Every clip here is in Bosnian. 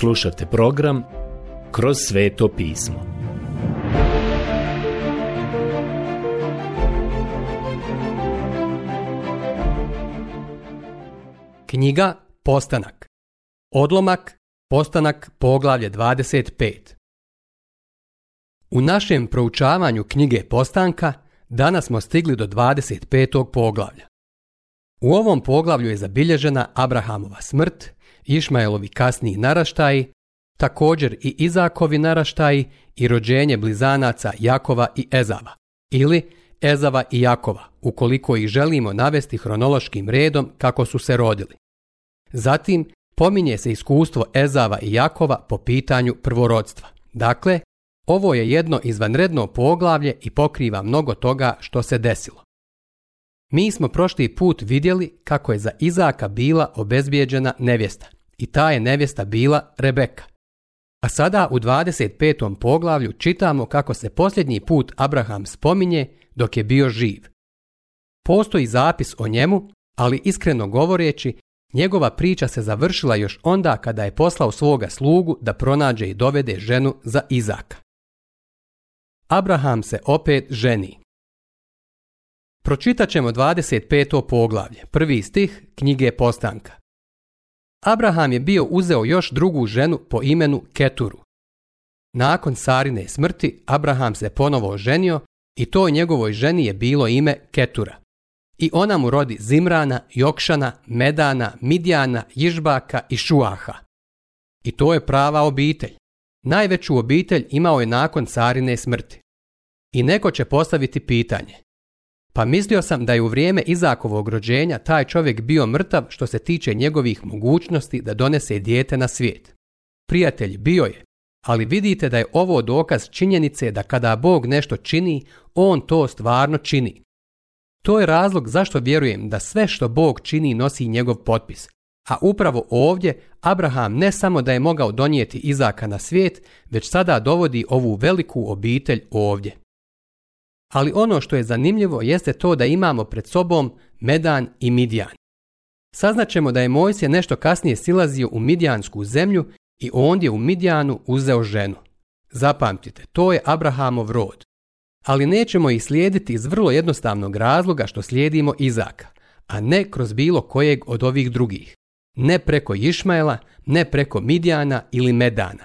Slušate program Kroz sveto pismo. Knjiga Postanak. Odlomak Postanak poglavlje 25. U našem proučavanju knjige Postanka danas smo stigli do 25. poglavlja. U ovom poglavlju je zabilježena Abrahamova smrt Išmajlovi kasniji naraštaji, također i Izakovi naraštaji i rođenje blizanaca Jakova i Ezava ili Ezava i Jakova, ukoliko ih želimo navesti hronološkim redom kako su se rodili. Zatim, pominje se iskustvo Ezava i Jakova po pitanju prvorodstva. Dakle, ovo je jedno izvanredno poglavlje i pokriva mnogo toga što se desilo. Mi smo prošli put vidjeli kako je za Izaka bila obezbijeđena nevjesta, i ta je nevjesta bila Rebeka. A sada u 25. poglavlju čitamo kako se posljednji put Abraham spominje dok je bio živ. Postoji zapis o njemu, ali iskreno govoreći, njegova priča se završila još onda kada je poslao svoga slugu da pronađe i dovede ženu za Izaka. Abraham se opet ženi. Pročitat ćemo 25. poglavlje, prvi stih knjige Postanka. Abraham je bio uzeo još drugu ženu po imenu Keturu. Nakon Sarine smrti Abraham se ponovo oženio i to njegovoj ženi je bilo ime Ketura. I ona mu rodi Zimrana, Jokšana, Medana, Midjana, Jižbaka i Šuaha. I to je prava obitelj. Najveću obitelj imao je nakon Sarine smrti. I neko će postaviti pitanje. Pa mislio sam da je u vrijeme Izakovog rođenja taj čovjek bio mrtav što se tiče njegovih mogućnosti da donese dijete na svijet. Prijatelj bio je, ali vidite da je ovo dokaz činjenice da kada Bog nešto čini, On to stvarno čini. To je razlog zašto vjerujem da sve što Bog čini nosi njegov potpis. A upravo ovdje Abraham ne samo da je mogao donijeti Izaka na svijet, već sada dovodi ovu veliku obitelj ovdje. Ali ono što je zanimljivo jeste to da imamo pred sobom Medan i Midjan. Saznaćemo da je Mojsije nešto kasnije silazio u Midjansku zemlju i ondje u Midjanu uzeo ženu. Zapamtite, to je Abrahamov rod. Ali nećemo ih slijediti iz vrlo jednostavnog razloga što slijedimo Izaka, a ne kroz bilo kojeg od ovih drugih. Ne preko Išmaela, ne preko Midjana ili Medana.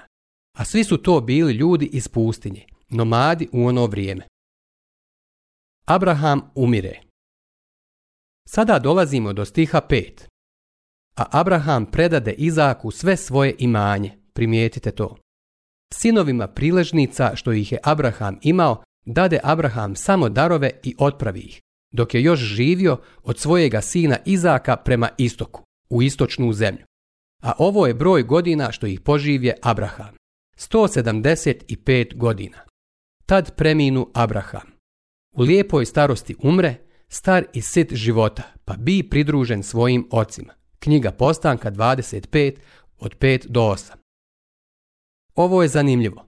A svi su to bili ljudi iz pustinje, nomadi u ono vrijeme. Abraham umire. Sada dolazimo do stiha 5. A Abraham predade Izaku sve svoje imanje, primijetite to. Sinovima priležnica što ih je Abraham imao, dade Abraham samo darove i otpravi ih, dok je još živio od svojega sina Izaka prema istoku, u istočnu zemlju. A ovo je broj godina što ih poživje Abraham. 175 godina. Tad preminu Abraham u lijepoj starosti umre, star i sit života, pa bi pridružen svojim ocima. Knjiga Postanka 25 od 5 do 8. Ovo je zanimljivo.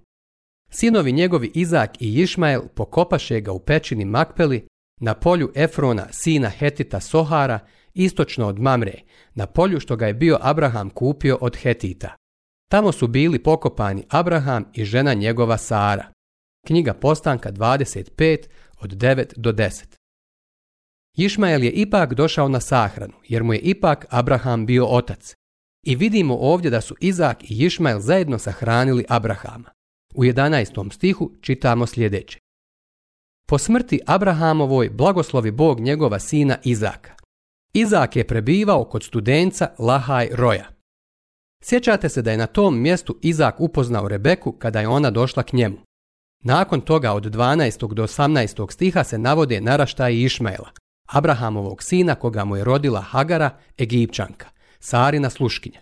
Sinovi njegovi Izak i Išmael pokopaše ga u pećini Makpeli na polju Efrona, sina Hetita Sohara, istočno od Mamre, na polju što ga je bio Abraham kupio od Hetita. Tamo su bili pokopani Abraham i žena njegova Sara. Knjiga Postanka 25 od 9 do 10. Išmael je ipak došao na sahranu, jer mu je ipak Abraham bio otac. I vidimo ovdje da su Izak i Išmael zajedno sahranili Abrahama. U 11. stihu čitamo sljedeće. Po smrti Abrahamovoj blagoslovi Bog njegova sina Izaka. Izak je prebivao kod studenca Lahaj Roja. Sjećate se da je na tom mjestu Izak upoznao Rebeku kada je ona došla k njemu. Nakon toga od 12. do 18. stiha se navode naraštaji Išmaela, Abrahamovog sina koga mu je rodila Hagara, Egipćanka, Sarina sluškinja.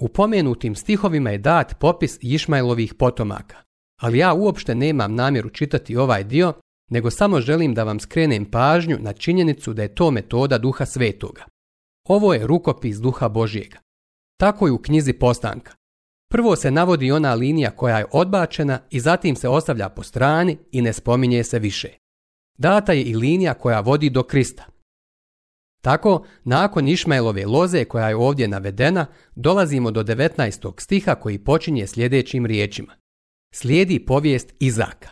U pomenutim stihovima je dat popis Išmajlovih potomaka, ali ja uopšte nemam namjeru čitati ovaj dio, nego samo želim da vam skrenem pažnju na činjenicu da je to metoda duha svetoga. Ovo je rukopis duha Božjega. Tako je u knjizi Postanka. Prvo se navodi ona linija koja je odbačena i zatim se ostavlja po strani i ne spominje se više. Data je i linija koja vodi do Krista. Tako, nakon Išmajlove loze koja je ovdje navedena, dolazimo do 19. stiha koji počinje sljedećim riječima. Slijedi povijest Izaka.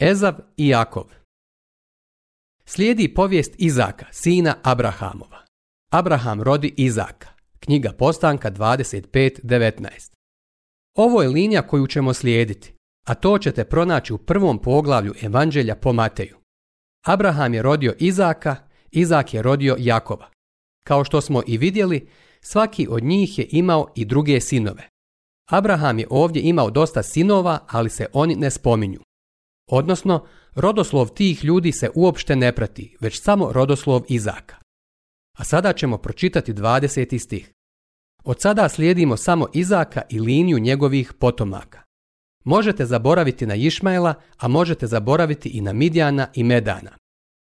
Ezav i Jakov Slijedi povijest Izaka, sina Abrahamova. Abraham rodi Izaka knjiga Postanka 25.19. Ovo je linija koju ćemo slijediti, a to ćete pronaći u prvom poglavlju Evanđelja po Mateju. Abraham je rodio Izaka, Izak je rodio Jakova. Kao što smo i vidjeli, svaki od njih je imao i druge sinove. Abraham je ovdje imao dosta sinova, ali se oni ne spominju. Odnosno, rodoslov tih ljudi se uopšte ne prati, već samo rodoslov Izaka. A sada ćemo pročitati 20. stih. Od sada slijedimo samo Izaka i liniju njegovih potomaka. Možete zaboraviti na Išmaela, a možete zaboraviti i na Midjana i Medana.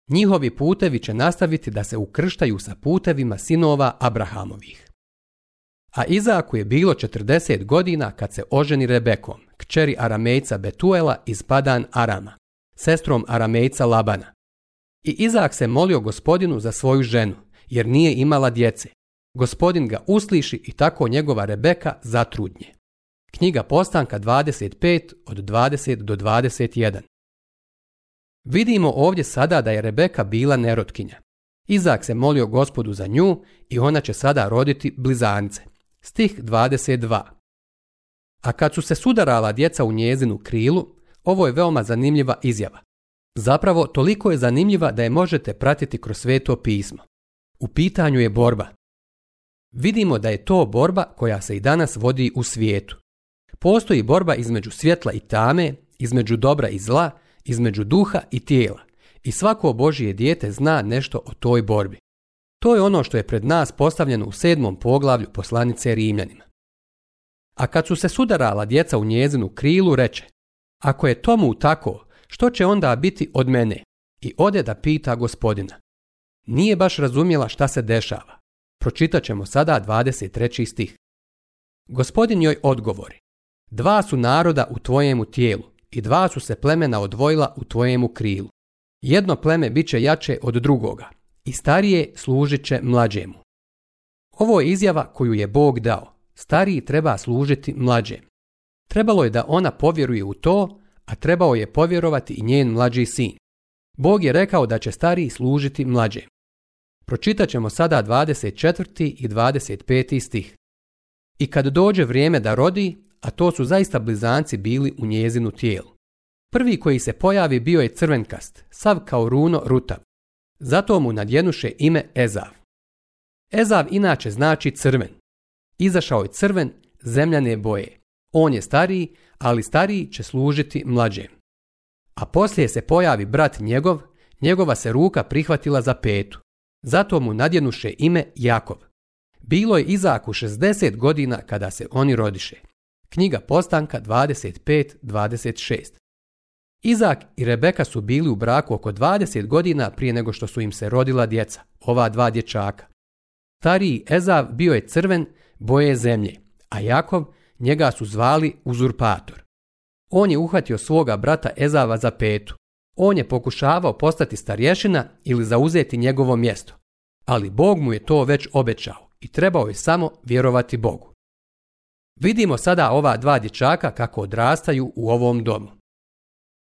Njihovi putevi će nastaviti da se ukrštaju sa putevima sinova Abrahamovih. A Izaku je bilo 40 godina kad se oženi Rebekom, kćeri Aramejca Betuela iz Padan Arama, sestrom Aramejca Labana. I Izak se molio gospodinu za svoju ženu, jer nije imala djece. Gospodin ga usliši i tako njegova Rebeka zatrudnje. Knjiga Postanka 25 od 20 do 21. Vidimo ovdje sada da je Rebeka bila nerotkinja. Izak se molio gospodu za nju i ona će sada roditi blizance. Stih 22. A kad su se sudarala djeca u njezinu krilu, ovo je veoma zanimljiva izjava. Zapravo, toliko je zanimljiva da je možete pratiti kroz sveto pismo. U pitanju je borba. Vidimo da je to borba koja se i danas vodi u svijetu. Postoji borba između svjetla i tame, između dobra i zla, između duha i tijela. I svako Božije dijete zna nešto o toj borbi. To je ono što je pred nas postavljeno u sedmom poglavlju poslanice Rimljanima. A kad su se sudarala djeca u njezinu krilu, reče Ako je tomu tako, što će onda biti od mene? I ode da pita gospodina nije baš razumjela šta se dešava. Pročitat ćemo sada 23. stih. Gospodin joj odgovori. Dva su naroda u tvojemu tijelu i dva su se plemena odvojila u tvojemu krilu. Jedno pleme bit će jače od drugoga i starije služit će mlađemu. Ovo je izjava koju je Bog dao. Stariji treba služiti mlađem. Trebalo je da ona povjeruje u to, a trebao je povjerovati i njen mlađi sin. Bog je rekao da će stariji služiti mlađem. Pročitat ćemo sada 24. i 25. stih. I kad dođe vrijeme da rodi, a to su zaista blizanci bili u njezinu tijelu. Prvi koji se pojavi bio je crvenkast, sav kao runo ruta. Zato mu nadjenuše ime Ezav. Ezav inače znači crven. Izašao je crven zemljane boje. On je stariji, ali stariji će služiti mlađem. A poslije se pojavi brat njegov, njegova se ruka prihvatila za petu. Zato mu nadjenuše ime Jakov. Bilo je Izaku 60 godina kada se oni rodiše. Knjiga Postanka 25.26 Izak i Rebeka su bili u braku oko 20 godina prije nego što su im se rodila djeca, ova dva dječaka. Stariji Ezav bio je crven boje zemlje, a Jakov njega su zvali uzurpator. On je uhvatio svoga brata Ezava za petu, on je pokušavao postati starješina ili zauzeti njegovo mjesto, ali Bog mu je to već obećao i trebao je samo vjerovati Bogu. Vidimo sada ova dva dječaka kako odrastaju u ovom domu.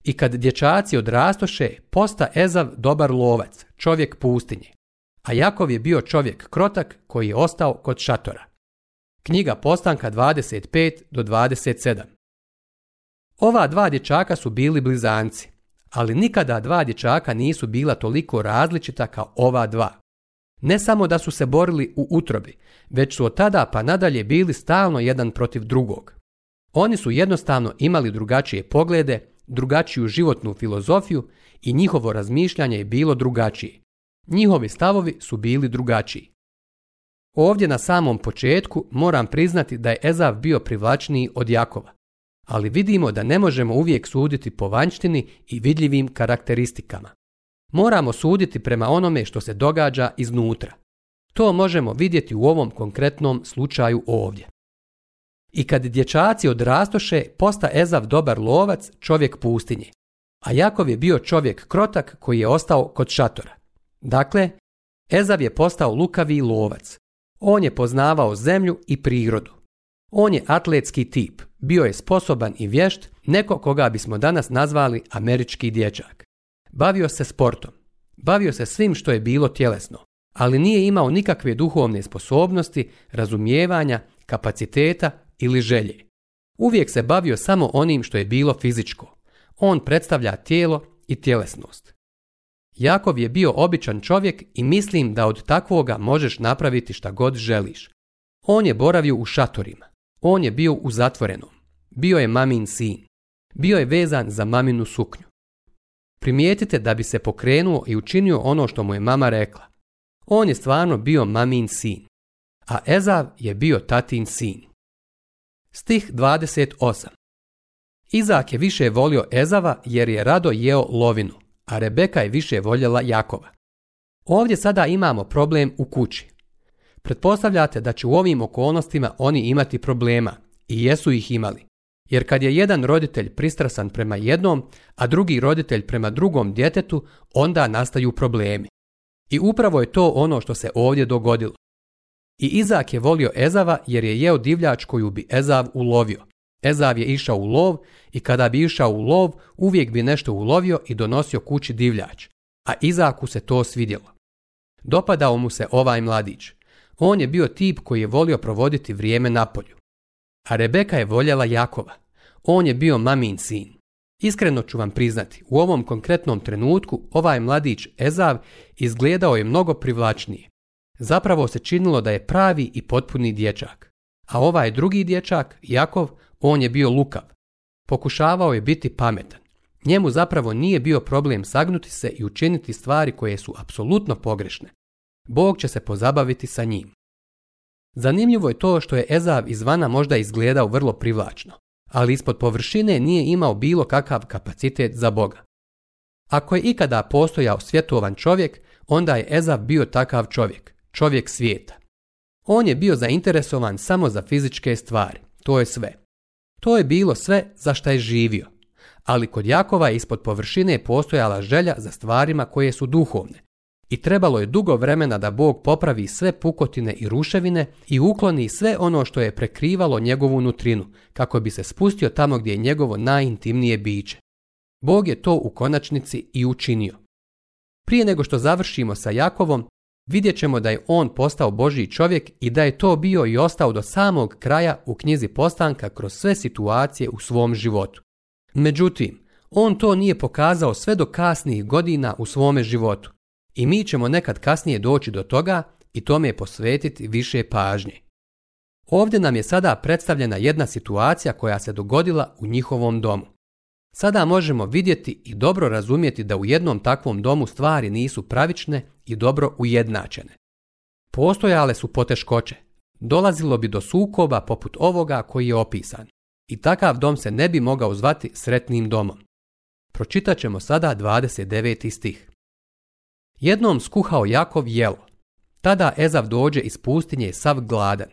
I kad dječaci odrastoše, posta Ezav dobar lovac, čovjek pustinje, a Jakov je bio čovjek krotak koji je ostao kod šatora. Knjiga Postanka 25 do 27. Ova dva dječaka su bili blizanci ali nikada dva dječaka nisu bila toliko različita kao ova dva. Ne samo da su se borili u utrobi, već su od tada pa nadalje bili stalno jedan protiv drugog. Oni su jednostavno imali drugačije poglede, drugačiju životnu filozofiju i njihovo razmišljanje je bilo drugačije. Njihovi stavovi su bili drugačiji. Ovdje na samom početku moram priznati da je Ezav bio privlačniji od Jakova ali vidimo da ne možemo uvijek suditi po vanjštini i vidljivim karakteristikama. Moramo suditi prema onome što se događa iznutra. To možemo vidjeti u ovom konkretnom slučaju ovdje. I kad dječaci odrastoše, posta Ezav dobar lovac, čovjek pustinje. A Jakov je bio čovjek krotak koji je ostao kod šatora. Dakle, Ezav je postao lukavi lovac. On je poznavao zemlju i prirodu. On je atletski tip, bio je sposoban i vješt, neko koga bismo danas nazvali američki dječak. Bavio se sportom, bavio se svim što je bilo tjelesno, ali nije imao nikakve duhovne sposobnosti, razumijevanja, kapaciteta ili želje. Uvijek se bavio samo onim što je bilo fizičko. On predstavlja tijelo i tjelesnost. Jakov je bio običan čovjek i mislim da od takvoga možeš napraviti šta god želiš. On je boravio u šatorima. On je bio u zatvorenom. Bio je mamin sin. Bio je vezan za maminu suknju. Primijetite da bi se pokrenuo i učinio ono što mu je mama rekla. On je stvarno bio mamin sin. A Ezav je bio tatin sin. Stih 28. Izak je više volio Ezava jer je rado jeo lovinu, a Rebeka je više voljela Jakova. Ovdje sada imamo problem u kući. Pretpostavljate da će u ovim okolnostima oni imati problema i jesu ih imali. Jer kad je jedan roditelj pristrasan prema jednom, a drugi roditelj prema drugom djetetu, onda nastaju problemi. I upravo je to ono što se ovdje dogodilo. I Izak je volio Ezava jer je jeo divljač koju bi Ezav ulovio. Ezav je išao u lov i kada bi išao u lov, uvijek bi nešto ulovio i donosio kući divljač. A Izaku se to svidjelo. Dopadao mu se ovaj mladić. On je bio tip koji je volio provoditi vrijeme na polju. A Rebeka je voljela Jakova. On je bio mamin sin. Iskreno ću vam priznati, u ovom konkretnom trenutku ovaj mladić Ezav izgledao je mnogo privlačnije. Zapravo se činilo da je pravi i potpuni dječak. A ovaj drugi dječak, Jakov, on je bio lukav. Pokušavao je biti pametan. Njemu zapravo nije bio problem sagnuti se i učiniti stvari koje su apsolutno pogrešne. Bog će se pozabaviti sa njim. Zanimljivo je to što je Ezav izvana možda izgledao vrlo privlačno, ali ispod površine nije imao bilo kakav kapacitet za Boga. Ako je ikada postojao svjetovan čovjek, onda je Ezav bio takav čovjek, čovjek svijeta. On je bio zainteresovan samo za fizičke stvari, to je sve. To je bilo sve za šta je živio. Ali kod Jakova je ispod površine postojala želja za stvarima koje su duhovne, i trebalo je dugo vremena da Bog popravi sve pukotine i ruševine i ukloni sve ono što je prekrivalo njegovu nutrinu, kako bi se spustio tamo gdje je njegovo najintimnije biće. Bog je to u konačnici i učinio. Prije nego što završimo sa Jakovom, vidjet ćemo da je on postao Božji čovjek i da je to bio i ostao do samog kraja u knjizi postanka kroz sve situacije u svom životu. Međutim, on to nije pokazao sve do kasnijih godina u svome životu. I mi ćemo nekad kasnije doći do toga i tome posvetiti više pažnje. Ovdje nam je sada predstavljena jedna situacija koja se dogodila u njihovom domu. Sada možemo vidjeti i dobro razumjeti da u jednom takvom domu stvari nisu pravične i dobro ujednačene. Postojale su poteškoće. Dolazilo bi do sukoba poput ovoga koji je opisan. I takav dom se ne bi mogao zvati sretnim domom. Pročitat ćemo sada 29. stih. Jednom skuhao Jakov jelo. Tada Ezav dođe iz pustinje sav gladan.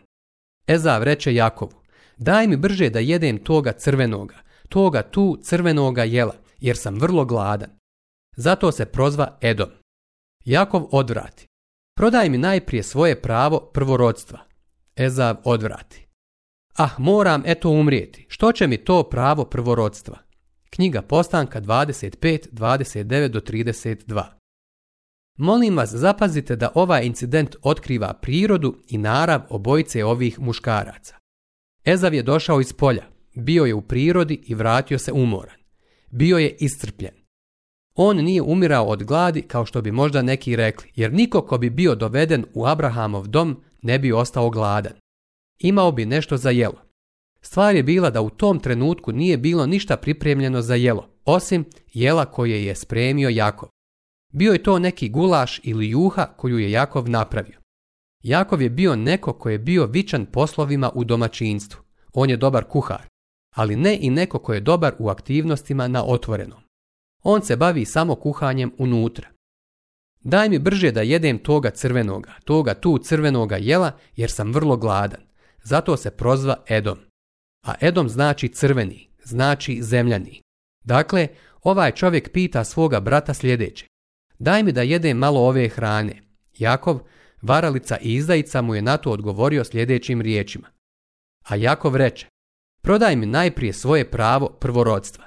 Ezav reče Jakovu, daj mi brže da jedem toga crvenoga, toga tu crvenoga jela, jer sam vrlo gladan. Zato se prozva Edom. Jakov odvrati. Prodaj mi najprije svoje pravo prvorodstva. Ezav odvrati. Ah, moram eto umrijeti. Što će mi to pravo prvorodstva? Knjiga Postanka 25, 29 do 32. Molim vas, zapazite da ovaj incident otkriva prirodu i narav obojice ovih muškaraca. Ezav je došao iz polja, bio je u prirodi i vratio se umoran. Bio je iscrpljen. On nije umirao od gladi kao što bi možda neki rekli, jer niko ko bi bio doveden u Abrahamov dom ne bi ostao gladan. Imao bi nešto za jelo. Stvar je bila da u tom trenutku nije bilo ništa pripremljeno za jelo, osim jela koje je spremio jako. Bio je to neki gulaš ili juha koju je Jakov napravio. Jakov je bio neko ko je bio vičan poslovima u domaćinstvu. On je dobar kuhar, ali ne i neko ko je dobar u aktivnostima na otvorenom. On se bavi samo kuhanjem unutra. Daj mi brže da jedem toga crvenoga, toga tu crvenoga jela, jer sam vrlo gladan. Zato se prozva Edom. A Edom znači crveni, znači zemljani. Dakle, ovaj čovjek pita svoga brata sljedeće. Daj mi da jedem malo ove hrane. Jakov, varalica i izdajica mu je na to odgovorio sljedećim riječima. A Jakov reče, prodaj mi najprije svoje pravo prvorodstva.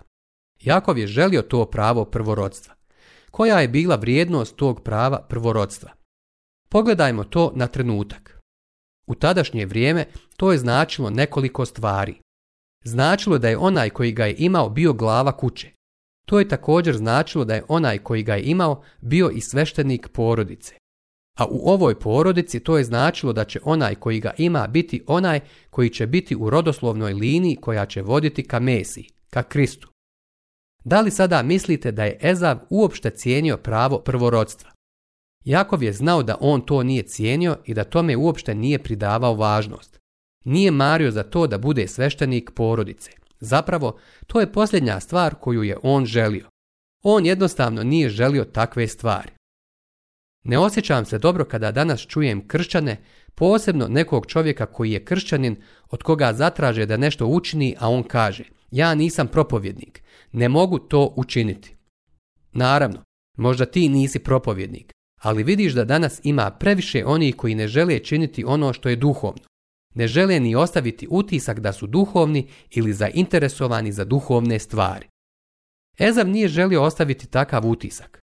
Jakov je želio to pravo prvorodstva. Koja je bila vrijednost tog prava prvorodstva? Pogledajmo to na trenutak. U tadašnje vrijeme to je značilo nekoliko stvari. Značilo da je onaj koji ga je imao bio glava kuće, to je također značilo da je onaj koji ga je imao bio i sveštenik porodice. A u ovoj porodici to je značilo da će onaj koji ga ima biti onaj koji će biti u rodoslovnoj liniji koja će voditi ka Mesiji, ka Kristu. Da li sada mislite da je Ezav uopšte cijenio pravo prvorodstva? Jakov je znao da on to nije cijenio i da tome uopšte nije pridavao važnost. Nije mario za to da bude sveštenik porodice. Zapravo, to je posljednja stvar koju je on želio. On jednostavno nije želio takve stvari. Ne osjećam se dobro kada danas čujem kršćane, posebno nekog čovjeka koji je kršćanin od koga zatraže da nešto učini, a on kaže ja nisam propovjednik, ne mogu to učiniti. Naravno, možda ti nisi propovjednik, ali vidiš da danas ima previše onih koji ne žele činiti ono što je duhovno ne žele ni ostaviti utisak da su duhovni ili zainteresovani za duhovne stvari. Ezav nije želio ostaviti takav utisak.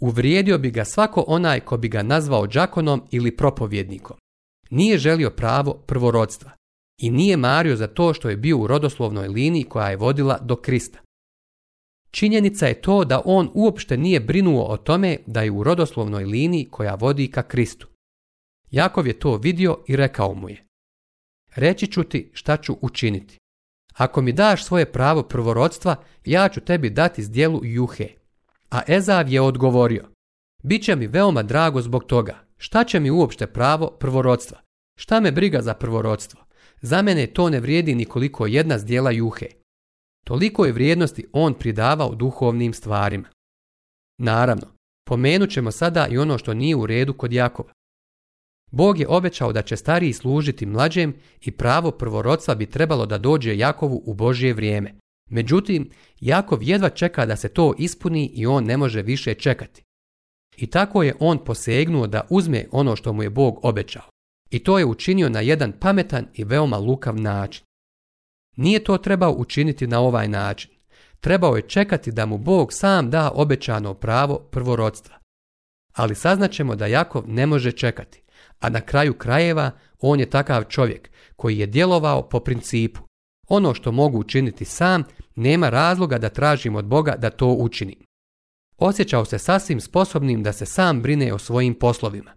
Uvrijedio bi ga svako onaj ko bi ga nazvao džakonom ili propovjednikom. Nije želio pravo prvorodstva i nije mario za to što je bio u rodoslovnoj liniji koja je vodila do Krista. Činjenica je to da on uopšte nije brinuo o tome da je u rodoslovnoj liniji koja vodi ka Kristu. Jakov je to vidio i rekao mu je reći ću ti šta ću učiniti. Ako mi daš svoje pravo prvorodstva, ja ću tebi dati zdjelu juhe. A Ezav je odgovorio, Biće mi veoma drago zbog toga. Šta će mi uopšte pravo prvorodstva? Šta me briga za prvorodstvo? Za mene to ne vrijedi nikoliko jedna zdjela juhe. Toliko je vrijednosti on pridavao duhovnim stvarima. Naravno, pomenut ćemo sada i ono što nije u redu kod Jakova. Bog je obećao da će stariji služiti mlađem i pravo prvorodstva bi trebalo da dođe Jakovu u Božje vrijeme. Međutim, Jakov jedva čeka da se to ispuni i on ne može više čekati. I tako je on posegnuo da uzme ono što mu je Bog obećao. I to je učinio na jedan pametan i veoma lukav način. Nije to trebao učiniti na ovaj način. Trebao je čekati da mu Bog sam da obećano pravo prvorodstva. Ali saznaćemo da Jakov ne može čekati a na kraju krajeva on je takav čovjek koji je djelovao po principu. Ono što mogu učiniti sam, nema razloga da tražim od Boga da to učini. Osjećao se sasvim sposobnim da se sam brine o svojim poslovima.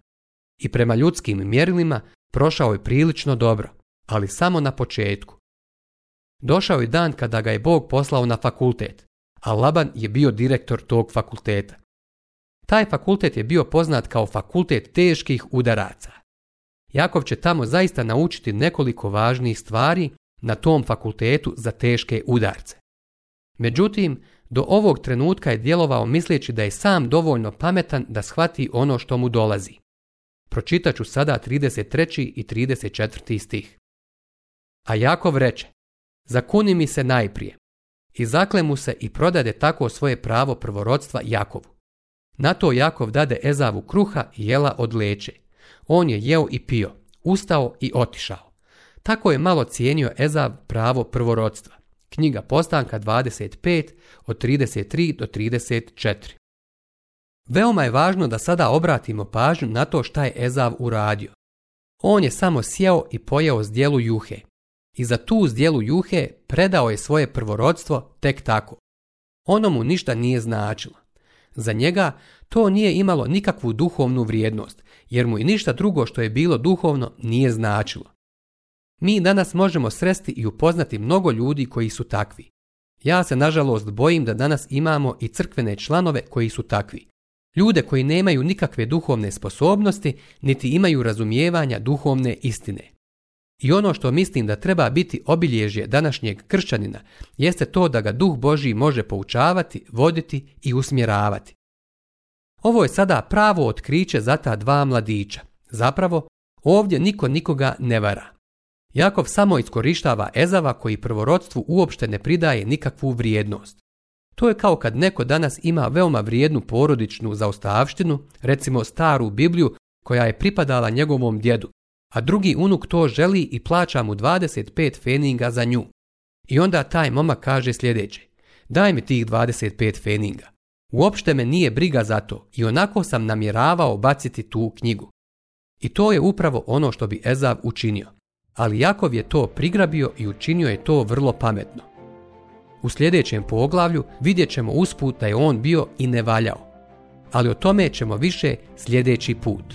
I prema ljudskim mjerilima prošao je prilično dobro, ali samo na početku. Došao je dan kada ga je Bog poslao na fakultet, a Laban je bio direktor tog fakulteta. Taj fakultet je bio poznat kao fakultet teških udaraca. Jakov će tamo zaista naučiti nekoliko važnih stvari na tom fakultetu za teške udarce. Međutim, do ovog trenutka je djelovao misleći da je sam dovoljno pametan da shvati ono što mu dolazi. Pročitat ću sada 33. i 34. stih. A Jakov reče, zakuni mi se najprije. I zakle mu se i prodade tako svoje pravo prvorodstva Jakovu. Na to Jakov dade Ezavu kruha i jela od leće. On je jeo i pio, ustao i otišao. Tako je malo cijenio Ezav pravo prvorodstva. Knjiga Postanka 25 od 33 do 34. Veoma je važno da sada obratimo pažnju na to šta je Ezav uradio. On je samo sjeo i pojeo zdjelu juhe. I za tu zdjelu juhe predao je svoje prvorodstvo tek tako. Ono mu ništa nije značilo. Za njega to nije imalo nikakvu duhovnu vrijednost, jer mu i ništa drugo što je bilo duhovno nije značilo. Mi danas možemo sresti i upoznati mnogo ljudi koji su takvi. Ja se nažalost bojim da danas imamo i crkvene članove koji su takvi. Ljude koji nemaju nikakve duhovne sposobnosti, niti imaju razumijevanja duhovne istine. I ono što mislim da treba biti obilježje današnjeg kršćanina jeste to da ga duh Božji može poučavati, voditi i usmjeravati. Ovo je sada pravo otkriće za ta dva mladića. Zapravo, ovdje niko nikoga ne vara. Jakov samo iskorištava Ezava koji prvorodstvu uopšte ne pridaje nikakvu vrijednost. To je kao kad neko danas ima veoma vrijednu porodičnu zaostavštinu, recimo staru Bibliju koja je pripadala njegovom djedu, a drugi unuk to želi i plaća mu 25 feninga za nju. I onda taj momak kaže sljedeće, daj mi tih 25 feninga. Uopšte me nije briga za to i onako sam namjeravao baciti tu knjigu. I to je upravo ono što bi Ezav učinio. Ali Jakov je to prigrabio i učinio je to vrlo pametno. U sljedećem poglavlju vidjet ćemo usput da je on bio i ne valjao. Ali o tome ćemo više sljedeći put.